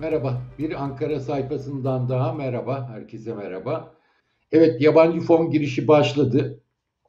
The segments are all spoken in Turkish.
Merhaba, bir Ankara sayfasından daha merhaba, herkese merhaba. Evet, yabancı fon girişi başladı.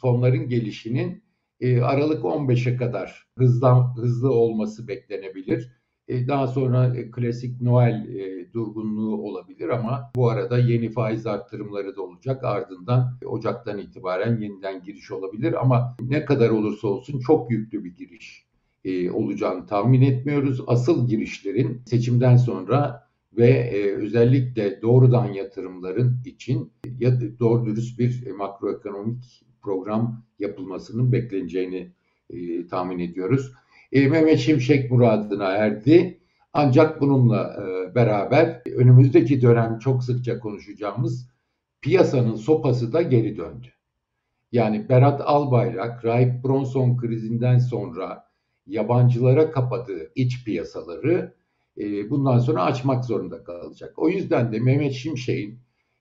Fonların gelişinin e, Aralık 15'e kadar hızlan, hızlı olması beklenebilir. E, daha sonra e, klasik Noel e, durgunluğu olabilir ama bu arada yeni faiz arttırımları da olacak. Ardından Ocak'tan itibaren yeniden giriş olabilir ama ne kadar olursa olsun çok yüklü bir giriş e, olacağını tahmin etmiyoruz. Asıl girişlerin seçimden sonra ve e, özellikle doğrudan yatırımların için ya doğru dürüst bir makroekonomik program yapılmasının bekleneceğini e, tahmin ediyoruz. E, Mehmet Şimşek muradına erdi. Ancak bununla e, beraber önümüzdeki dönem çok sıkça konuşacağımız piyasanın sopası da geri döndü. Yani Berat Albayrak, Rahip Bronson krizinden sonra yabancılara kapadığı iç piyasaları e, bundan sonra açmak zorunda kalacak. O yüzden de Mehmet Şimşek'in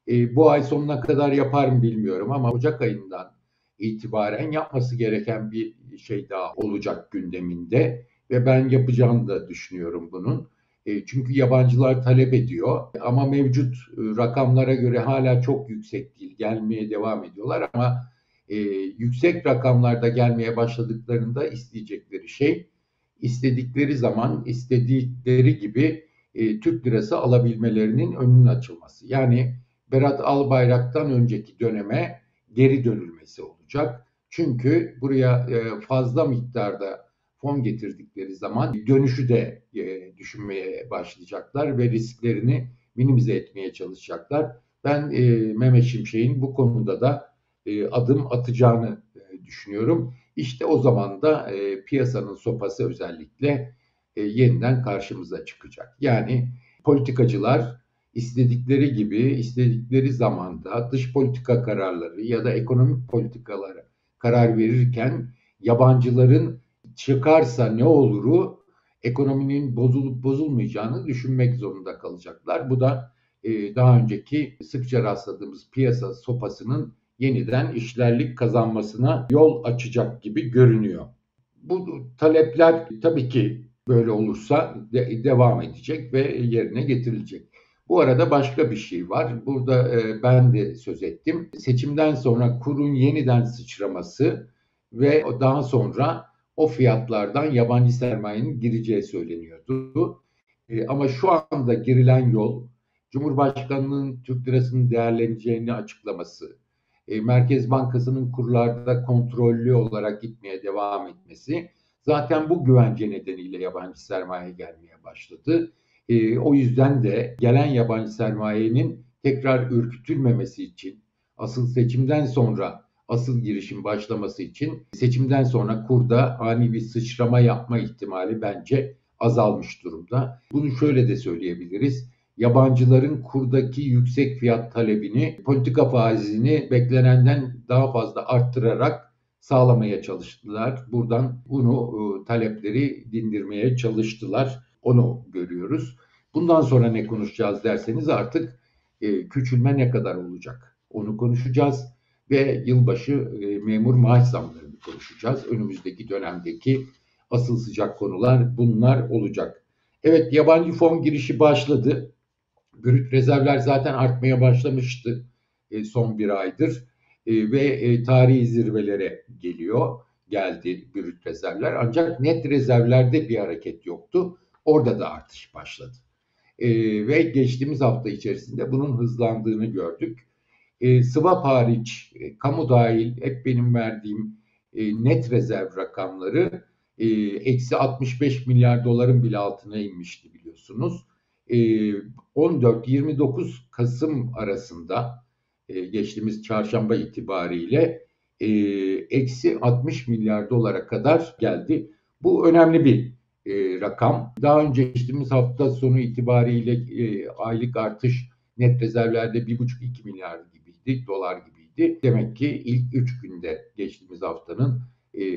e, bu ay sonuna kadar yapar mı bilmiyorum ama Ocak ayından itibaren yapması gereken bir şey daha olacak gündeminde ve ben yapacağını da düşünüyorum bunun. E, çünkü yabancılar talep ediyor ama mevcut rakamlara göre hala çok yüksek değil. Gelmeye devam ediyorlar ama e, yüksek rakamlarda gelmeye başladıklarında isteyecekleri şey istedikleri zaman istedikleri gibi e, Türk lirası alabilmelerinin önünün açılması. Yani Berat Albayrak'tan önceki döneme geri dönülmesi olacak. Çünkü buraya e, fazla miktarda fon getirdikleri zaman dönüşü de e, düşünmeye başlayacaklar ve risklerini minimize etmeye çalışacaklar. Ben e, Mehmet Şimşek'in bu konuda da e, adım atacağını e, düşünüyorum. İşte o zaman da e, piyasanın sopası özellikle yeniden karşımıza çıkacak. Yani politikacılar istedikleri gibi, istedikleri zamanda dış politika kararları ya da ekonomik politikalara karar verirken yabancıların çıkarsa ne oluru ekonominin bozulup bozulmayacağını düşünmek zorunda kalacaklar. Bu da daha önceki sıkça rastladığımız piyasa sopasının yeniden işlerlik kazanmasına yol açacak gibi görünüyor. Bu talepler tabii ki böyle olursa de, devam edecek ve yerine getirilecek. Bu arada başka bir şey var. Burada e, ben de söz ettim. Seçimden sonra kurun yeniden sıçraması ve daha sonra o fiyatlardan yabancı sermayenin gireceği söyleniyordu. E, ama şu anda girilen yol Cumhurbaşkanının Türk lirasının değerleneceğini açıklaması, e, Merkez Bankası'nın kurlarda kontrollü olarak gitmeye devam etmesi zaten bu güvence nedeniyle yabancı sermaye gelmeye başladı. E, o yüzden de gelen yabancı sermayenin tekrar ürkütülmemesi için asıl seçimden sonra asıl girişim başlaması için seçimden sonra kurda ani bir sıçrama yapma ihtimali bence azalmış durumda. Bunu şöyle de söyleyebiliriz yabancıların kurdaki yüksek fiyat talebini, politika faizini beklenenden daha fazla arttırarak sağlamaya çalıştılar. Buradan bunu e, talepleri dindirmeye çalıştılar. Onu görüyoruz. Bundan sonra ne konuşacağız derseniz artık e, küçülme ne kadar olacak? Onu konuşacağız ve yılbaşı e, memur maaş zamlarını konuşacağız. Önümüzdeki dönemdeki asıl sıcak konular bunlar olacak. Evet yabancı fon girişi başladı. Brüt rezervler zaten artmaya başlamıştı e, son bir aydır e, ve e, tarihi zirvelere geliyor, geldi brüt rezervler. Ancak net rezervlerde bir hareket yoktu. Orada da artış başladı. E, ve geçtiğimiz hafta içerisinde bunun hızlandığını gördük. E, swap hariç, e, kamu dahil hep benim verdiğim e, net rezerv rakamları e, eksi 65 milyar doların bile altına inmişti biliyorsunuz. 14-29 ee, Kasım arasında e, geçtiğimiz çarşamba itibariyle e, eksi 60 milyar dolara kadar geldi. Bu önemli bir e, rakam. Daha önce geçtiğimiz hafta sonu itibariyle aylık artış net rezervlerde 1,5-2 milyar gibiydi, dolar gibiydi. Demek ki ilk 3 günde geçtiğimiz haftanın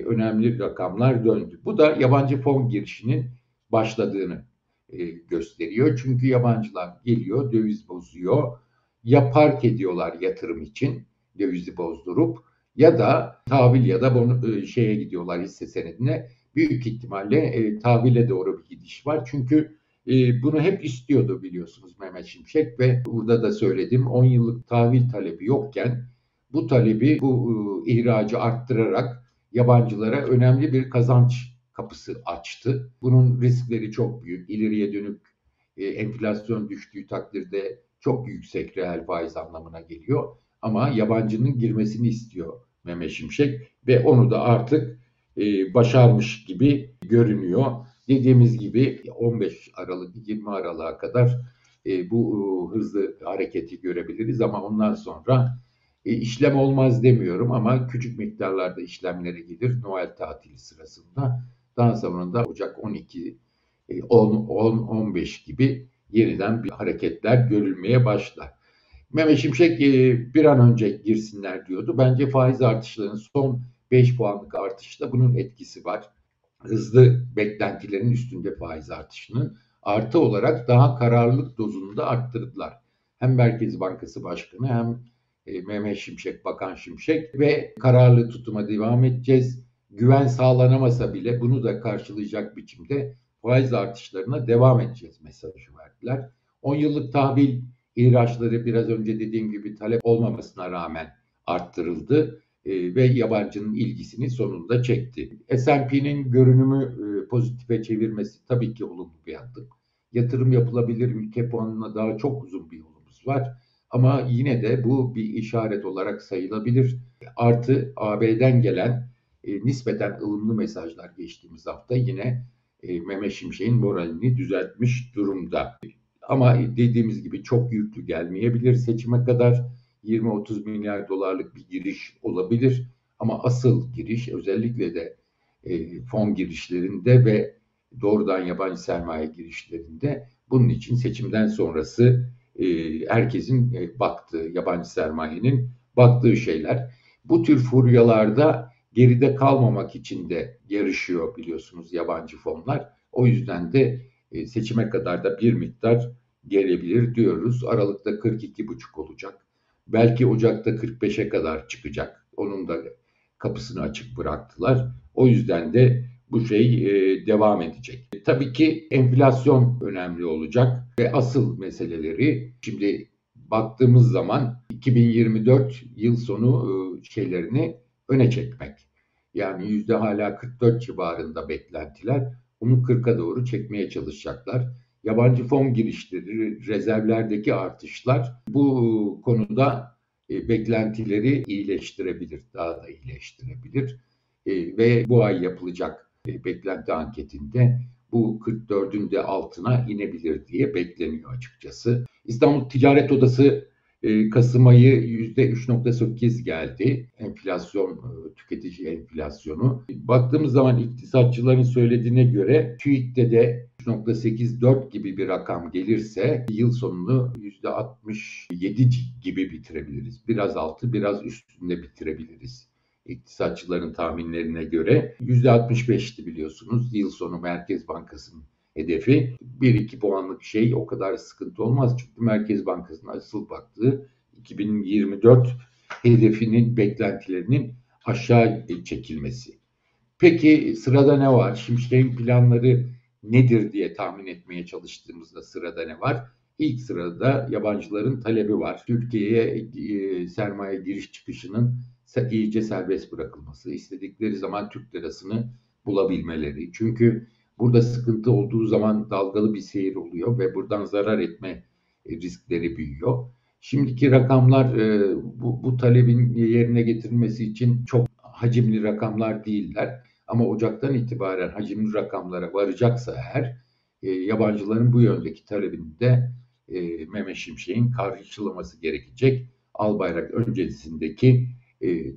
önemli rakamlar döndü. Bu da yabancı fon girişinin başladığını e, gösteriyor. Çünkü yabancılar geliyor, döviz bozuyor. Ya park ediyorlar yatırım için dövizi bozdurup ya da tahvil ya da bunu, e, şeye gidiyorlar hisse senedine. Büyük ihtimalle e, tahvile doğru bir gidiş var. Çünkü e, bunu hep istiyordu biliyorsunuz Mehmet Şimşek ve burada da söyledim 10 yıllık tahvil talebi yokken bu talebi bu e, ihracı arttırarak yabancılara önemli bir kazanç kapısı açtı. Bunun riskleri çok büyük. İleriye dönük e, enflasyon düştüğü takdirde çok yüksek reel faiz anlamına geliyor. Ama yabancının girmesini istiyor Mehmet Şimşek ve onu da artık e, başarmış gibi görünüyor. Dediğimiz gibi 15 Aralık 20 Aralık'a kadar e, bu e, hızlı hareketi görebiliriz ama ondan sonra e, işlem olmaz demiyorum ama küçük miktarlarda işlemlere gelir Noel tatili sırasında. Daha sonra da Ocak 12, 10, 10, 15 gibi yeniden bir hareketler görülmeye başlar. Mehmet Şimşek e, bir an önce girsinler diyordu. Bence faiz artışlarının son 5 puanlık artışta bunun etkisi var. Hızlı beklentilerin üstünde faiz artışının artı olarak daha kararlılık dozunu da arttırdılar. Hem Merkez Bankası Başkanı hem e, Mehmet Şimşek, Bakan Şimşek ve kararlı tutuma devam edeceğiz. Güven sağlanamasa bile bunu da karşılayacak biçimde faiz artışlarına devam edeceğiz mesajı verdiler. 10 yıllık tahvil ihraçları biraz önce dediğim gibi talep olmamasına rağmen arttırıldı e, ve yabancının ilgisini sonunda çekti. S&P'nin görünümü e, pozitife çevirmesi tabii ki olumlu bir adım. Yatırım yapılabilir ülke puanına daha çok uzun bir yolumuz var. Ama yine de bu bir işaret olarak sayılabilir. Artı AB'den gelen e, nispeten ılımlı mesajlar geçtiğimiz hafta yine e, Mehmet Şimşek'in moralini düzeltmiş durumda. Ama dediğimiz gibi çok yüklü gelmeyebilir seçime kadar. 20-30 milyar dolarlık bir giriş olabilir. Ama asıl giriş özellikle de e, fon girişlerinde ve doğrudan yabancı sermaye girişlerinde bunun için seçimden sonrası e, herkesin e, baktığı, yabancı sermayenin baktığı şeyler. Bu tür furyalarda geride kalmamak için de yarışıyor biliyorsunuz yabancı fonlar. O yüzden de e, seçime kadar da bir miktar gelebilir diyoruz. Aralıkta 42,5 olacak. Belki Ocak'ta 45'e kadar çıkacak. Onun da kapısını açık bıraktılar. O yüzden de bu şey e, devam edecek. E, tabii ki enflasyon önemli olacak ve asıl meseleleri şimdi baktığımız zaman 2024 yıl sonu şeylerini öne çekmek. Yani yüzde hala 44 civarında beklentiler. Onu 40'a doğru çekmeye çalışacaklar. Yabancı fon girişleri, rezervlerdeki artışlar bu konuda e, beklentileri iyileştirebilir, daha da iyileştirebilir. E, ve bu ay yapılacak e, beklenti anketinde bu 44'ün de altına inebilir diye bekleniyor açıkçası. İstanbul Ticaret Odası e, Kasım ayı %3.8 geldi. Enflasyon, e, tüketici enflasyonu. Baktığımız zaman iktisatçıların söylediğine göre TÜİK'te de 3.84 gibi bir rakam gelirse yıl sonunu %67 gibi bitirebiliriz. Biraz altı, biraz üstünde bitirebiliriz. İktisatçıların tahminlerine göre %65'ti biliyorsunuz. Yıl sonu Merkez Bankası'nın hedefi 1-2 puanlık şey o kadar sıkıntı olmaz. Çünkü Merkez Bankası'nın asıl baktığı 2024 hedefinin beklentilerinin aşağı çekilmesi. Peki sırada ne var? Şimşek'in planları nedir diye tahmin etmeye çalıştığımızda sırada ne var? İlk sırada yabancıların talebi var. Türkiye'ye e, sermaye giriş çıkışının iyice serbest bırakılması, istedikleri zaman Türk lirasını bulabilmeleri. Çünkü Burada sıkıntı olduğu zaman dalgalı bir seyir oluyor ve buradan zarar etme e, riskleri büyüyor. Şimdiki rakamlar e, bu, bu talebin yerine getirilmesi için çok hacimli rakamlar değiller. Ama Ocak'tan itibaren hacimli rakamlara varacaksa eğer e, yabancıların bu yöndeki talebini de e, Mehmet Şimşek'in karşılaması gerekecek. Albayrak öncesindeki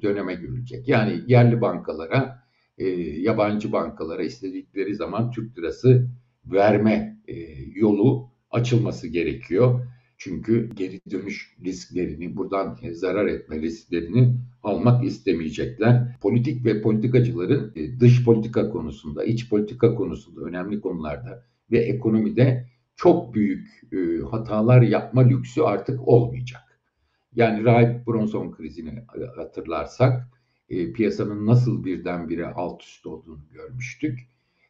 döneme görülecek. Yani yerli bankalara e, yabancı bankalara istedikleri zaman Türk lirası verme e, yolu açılması gerekiyor. Çünkü geri dönüş risklerini, buradan zarar etme risklerini almak istemeyecekler. Politik ve politikacıların e, dış politika konusunda, iç politika konusunda önemli konularda ve ekonomide çok büyük e, hatalar yapma lüksü artık olmayacak. Yani Rahip Bronson krizini hatırlarsak e, piyasanın nasıl birdenbire alt üst olduğunu görmüştük.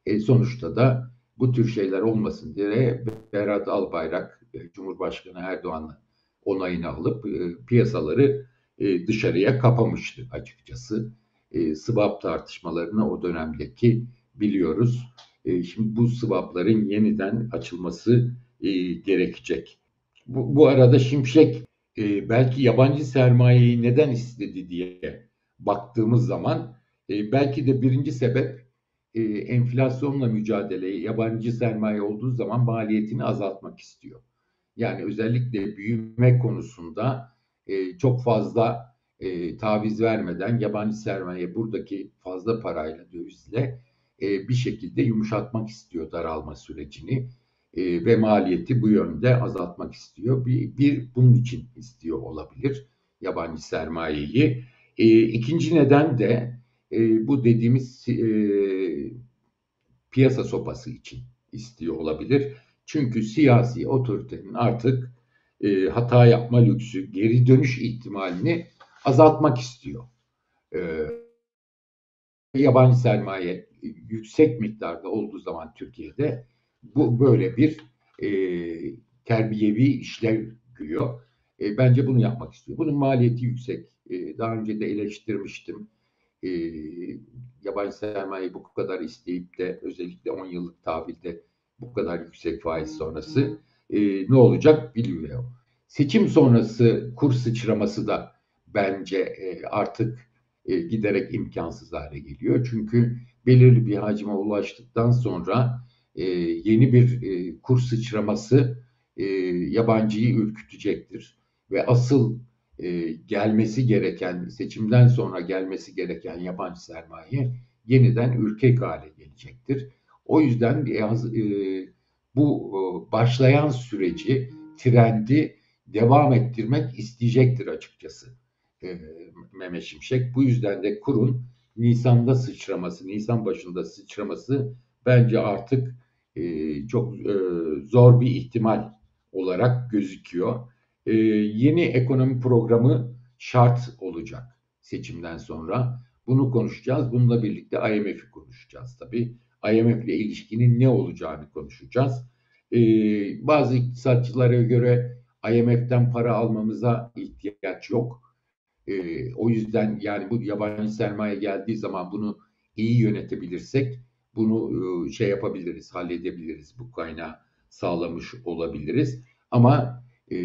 E, sonuçta da bu tür şeyler olmasın diye Berat Albayrak e, Cumhurbaşkanı Erdoğan'ın onayını alıp e, piyasaları e, dışarıya kapamıştı açıkçası. E, swap tartışmalarını o dönemdeki biliyoruz. E, şimdi bu swapların yeniden açılması e, gerekecek. Bu, bu arada Şimşek e, belki yabancı sermayeyi neden istedi diye baktığımız zaman e, belki de birinci sebep e, enflasyonla mücadele, yabancı sermaye olduğu zaman maliyetini azaltmak istiyor. Yani özellikle büyüme konusunda e, çok fazla e, taviz vermeden yabancı sermaye buradaki fazla parayla dövizle e, bir şekilde yumuşatmak istiyor daralma sürecini e, ve maliyeti bu yönde azaltmak istiyor. Bir, bir bunun için istiyor olabilir yabancı sermayeyi. E, ikinci neden de e, bu dediğimiz e, piyasa sopası için istiyor olabilir. Çünkü siyasi otoritenin artık e, hata yapma lüksü, geri dönüş ihtimalini azaltmak istiyor. E, yabancı sermaye yüksek miktarda olduğu zaman Türkiye'de bu böyle bir e, terbiyevi işlev görüyor. E, bence bunu yapmak istiyor. Bunun maliyeti yüksek. E, daha önce de eleştirmiştim. E, yabancı sermaye bu kadar isteyip de özellikle 10 yıllık tahvilde bu kadar yüksek faiz sonrası e, ne olacak bilmiyor. Seçim sonrası kur sıçraması da bence e, artık e, giderek imkansız hale geliyor. Çünkü belirli bir hacme ulaştıktan sonra yeni bir e, kur sıçraması yabancıyı ürkütecektir. Ve asıl e, gelmesi gereken, seçimden sonra gelmesi gereken yabancı sermaye yeniden ürkek hale gelecektir. O yüzden biraz, e, bu e, başlayan süreci, trendi devam ettirmek isteyecektir açıkçası e, Mehmet Şimşek. Bu yüzden de kurun Nisan'da sıçraması, Nisan başında sıçraması bence artık e, çok e, zor bir ihtimal olarak gözüküyor. E, yeni ekonomi programı şart olacak seçimden sonra. Bunu konuşacağız. Bununla birlikte IMF'i konuşacağız tabii. IMF ile ilişkinin ne olacağını konuşacağız. E, bazı iktisatçılara göre IMF'den para almamıza ihtiyaç yok. E, o yüzden yani bu yabancı sermaye geldiği zaman bunu iyi yönetebilirsek bunu e, şey yapabiliriz, halledebiliriz. Bu kaynağı sağlamış olabiliriz. Ama e,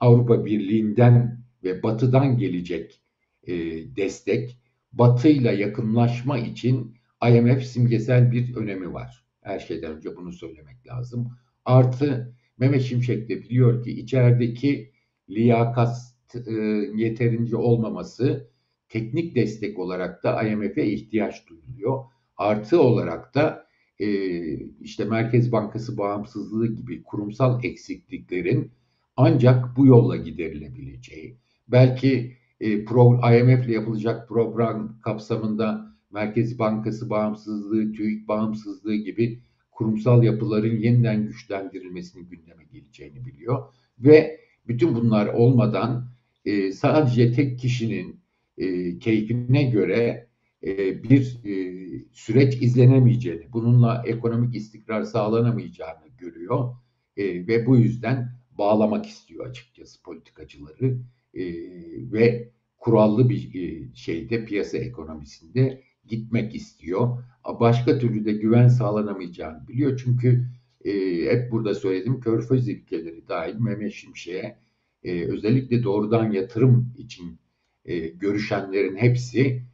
Avrupa Birliği'nden ve Batı'dan gelecek e, destek, Batı'yla yakınlaşma için IMF simgesel bir önemi var. Her şeyden önce bunu söylemek lazım. Artı Mehmet Şimşek de biliyor ki içerideki liyakat e, yeterince olmaması teknik destek olarak da IMF'e ihtiyaç duyuluyor. Artı olarak da işte Merkez Bankası bağımsızlığı gibi kurumsal eksikliklerin ancak bu yolla giderilebileceği, belki e, IMF ile yapılacak program kapsamında Merkez Bankası bağımsızlığı, TÜİK bağımsızlığı gibi kurumsal yapıların yeniden güçlendirilmesinin gündeme geleceğini biliyor. Ve bütün bunlar olmadan e, sadece tek kişinin e, keyfine göre e, bir e, süreç izlenemeyeceğini, bununla ekonomik istikrar sağlanamayacağını görüyor e, ve bu yüzden bağlamak istiyor açıkçası politikacıları ve kurallı bir şeyde piyasa ekonomisinde gitmek istiyor. Başka türlü de güven sağlanamayacağını biliyor çünkü hep burada söyledim körfez ülkeleri dahil Mehmet Şimşek'e özellikle doğrudan yatırım için görüşenlerin hepsi e,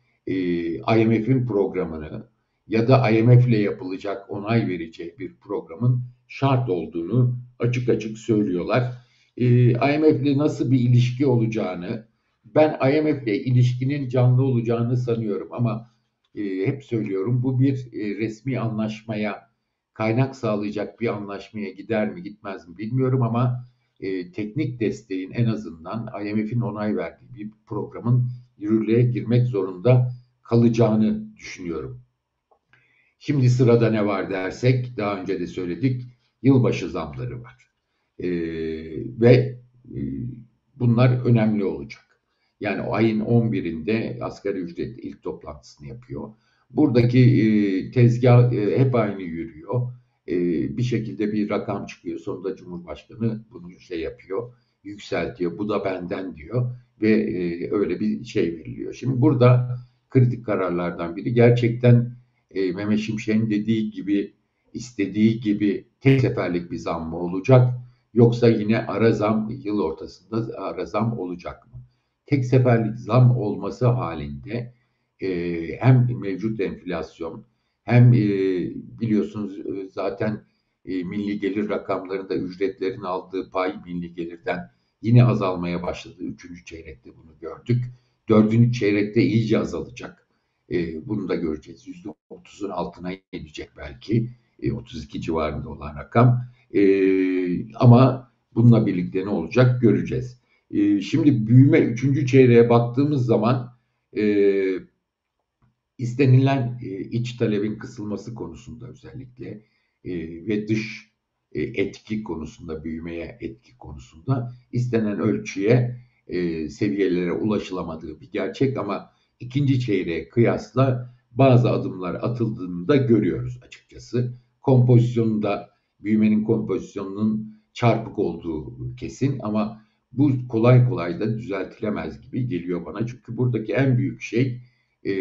IMF'in programını ya da IMF ile yapılacak onay vereceği bir programın şart olduğunu açık açık söylüyorlar. E, IMF ile nasıl bir ilişki olacağını, ben IMF ile ilişkinin canlı olacağını sanıyorum ama e, hep söylüyorum bu bir e, resmi anlaşmaya kaynak sağlayacak bir anlaşmaya gider mi gitmez mi bilmiyorum ama e, teknik desteğin en azından IMF'in onay verdiği bir programın yürürlüğe girmek zorunda kalacağını düşünüyorum. Şimdi sırada ne var dersek daha önce de söyledik yılbaşı zamları var. Ee, ve e, bunlar önemli olacak. Yani ayın 11'inde asgari ücret ilk toplantısını yapıyor. Buradaki e, tezgah e, hep aynı yürüyor. e, bir şekilde bir rakam çıkıyor. Sonunda Cumhurbaşkanı bunu şey yapıyor, yükseltiyor. Bu da benden diyor ve e, öyle bir şey veriliyor. Şimdi burada kritik kararlardan biri gerçekten e, Mehmet Şimşek'in dediği gibi istediği gibi tek seferlik bir zam mı olacak yoksa yine ara zam yıl ortasında ara zam olacak mı? Tek seferlik zam olması halinde e, hem mevcut enflasyon hem e, biliyorsunuz e, zaten e, milli gelir rakamlarında ücretlerin aldığı pay milli gelirden yine azalmaya başladı. Üçüncü çeyrekte bunu gördük. Dördüncü çeyrekte iyice azalacak. E, bunu da göreceğiz. Yüzde otuzun altına inecek belki. E, 32 civarında olan rakam. E, ama bununla birlikte ne olacak göreceğiz. E, şimdi büyüme üçüncü çeyreğe baktığımız zaman e, istenilen e, iç talebin kısılması konusunda özellikle e, ve dış e, etki konusunda, büyümeye etki konusunda istenen ölçüye, e, seviyelere ulaşılamadığı bir gerçek ama ikinci çeyreğe kıyasla bazı adımlar atıldığını da görüyoruz açıkçası. Kompozisyonunda, büyümenin kompozisyonunun çarpık olduğu kesin ama bu kolay kolay da düzeltilemez gibi geliyor bana. Çünkü buradaki en büyük şey e,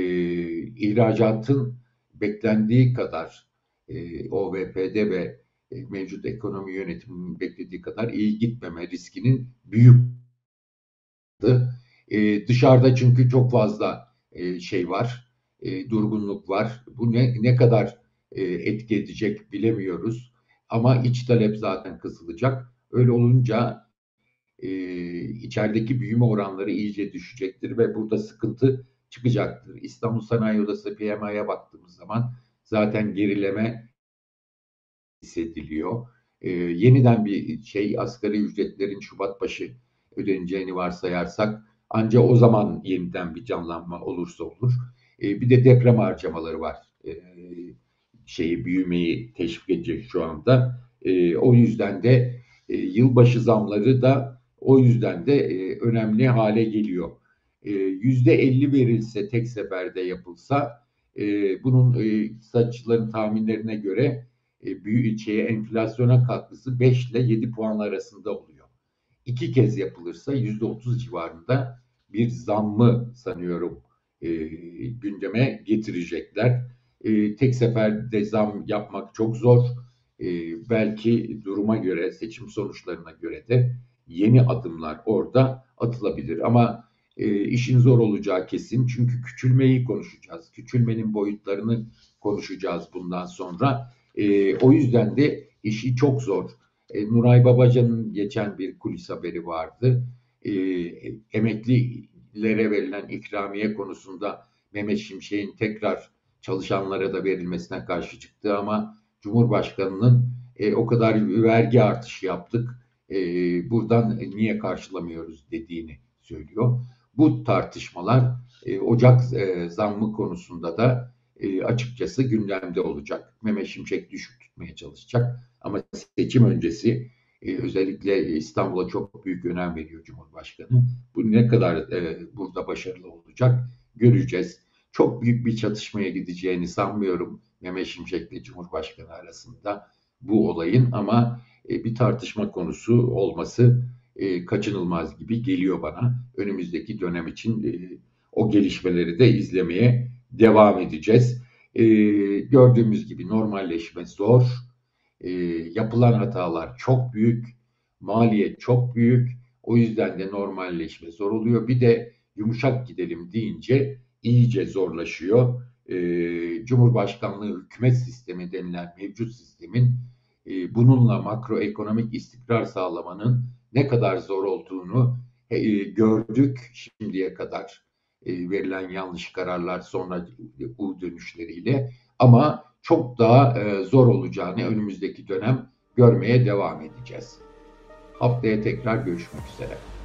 ihracatın beklendiği kadar e, OVP'de ve e, mevcut ekonomi yönetiminin beklediği kadar iyi gitmeme riskinin büyük. E, dışarıda çünkü çok fazla e, şey var, e, durgunluk var. Bu ne, ne kadar e, etki edecek bilemiyoruz. Ama iç talep zaten kısılacak. Öyle olunca e, içerideki büyüme oranları iyice düşecektir ve burada sıkıntı çıkacaktır. İstanbul Sanayi Odası PMI'ye baktığımız zaman zaten gerileme hissediliyor. E, yeniden bir şey asgari ücretlerin Şubat başı ödeneceğini varsayarsak ancak o zaman yeniden bir canlanma olursa olur. E, bir de deprem harcamaları var. E, şeyi büyümeyi teşvik edecek şu anda. E, o yüzden de e, yılbaşı zamları da o yüzden de e, önemli hale geliyor. E, yüzde elli verilse tek seferde yapılsa e, bunun e, saçların tahminlerine göre e, büyük şeye enflasyona katkısı 5 ile 7 puan arasında oluyor. İki kez yapılırsa yüzde 30 civarında bir zammı sanıyorum e, gündeme getirecekler. E, tek seferde zam yapmak çok zor. E, belki duruma göre, seçim sonuçlarına göre de yeni adımlar orada atılabilir. Ama e, işin zor olacağı kesin. Çünkü küçülmeyi konuşacağız. Küçülmenin boyutlarını konuşacağız bundan sonra. E, o yüzden de işi çok zor. E, Nuray Babacan'ın geçen bir kulis haberi vardı. E, emeklilere verilen ikramiye konusunda Mehmet Şimşek'in tekrar çalışanlara da verilmesine karşı çıktı ama Cumhurbaşkanı'nın e, o kadar vergi artışı yaptık, e, buradan niye karşılamıyoruz dediğini söylüyor. Bu tartışmalar e, Ocak e, zammı konusunda da e, açıkçası gündemde olacak. Mehmet Şimşek düşük tutmaya çalışacak ama seçim öncesi e, özellikle İstanbul'a çok büyük önem veriyor Cumhurbaşkanı. Bu ne kadar e, burada başarılı olacak göreceğiz. Çok büyük bir çatışmaya gideceğini sanmıyorum Mehmet Şimşek ile Cumhurbaşkanı arasında bu olayın ama bir tartışma konusu olması kaçınılmaz gibi geliyor bana. Önümüzdeki dönem için o gelişmeleri de izlemeye devam edeceğiz. E, gördüğümüz gibi normalleşme zor. E, yapılan hatalar çok büyük. Maliyet çok büyük. O yüzden de normalleşme zor oluyor. Bir de yumuşak gidelim deyince iyice zorlaşıyor. E, Cumhurbaşkanlığı hükümet sistemi denilen mevcut sistemin e, bununla makroekonomik istikrar sağlamanın ne kadar zor olduğunu e, gördük şimdiye kadar verilen yanlış kararlar sonra U dönüşleriyle ama çok daha e, zor olacağını önümüzdeki dönem görmeye devam edeceğiz. Haftaya tekrar görüşmek üzere.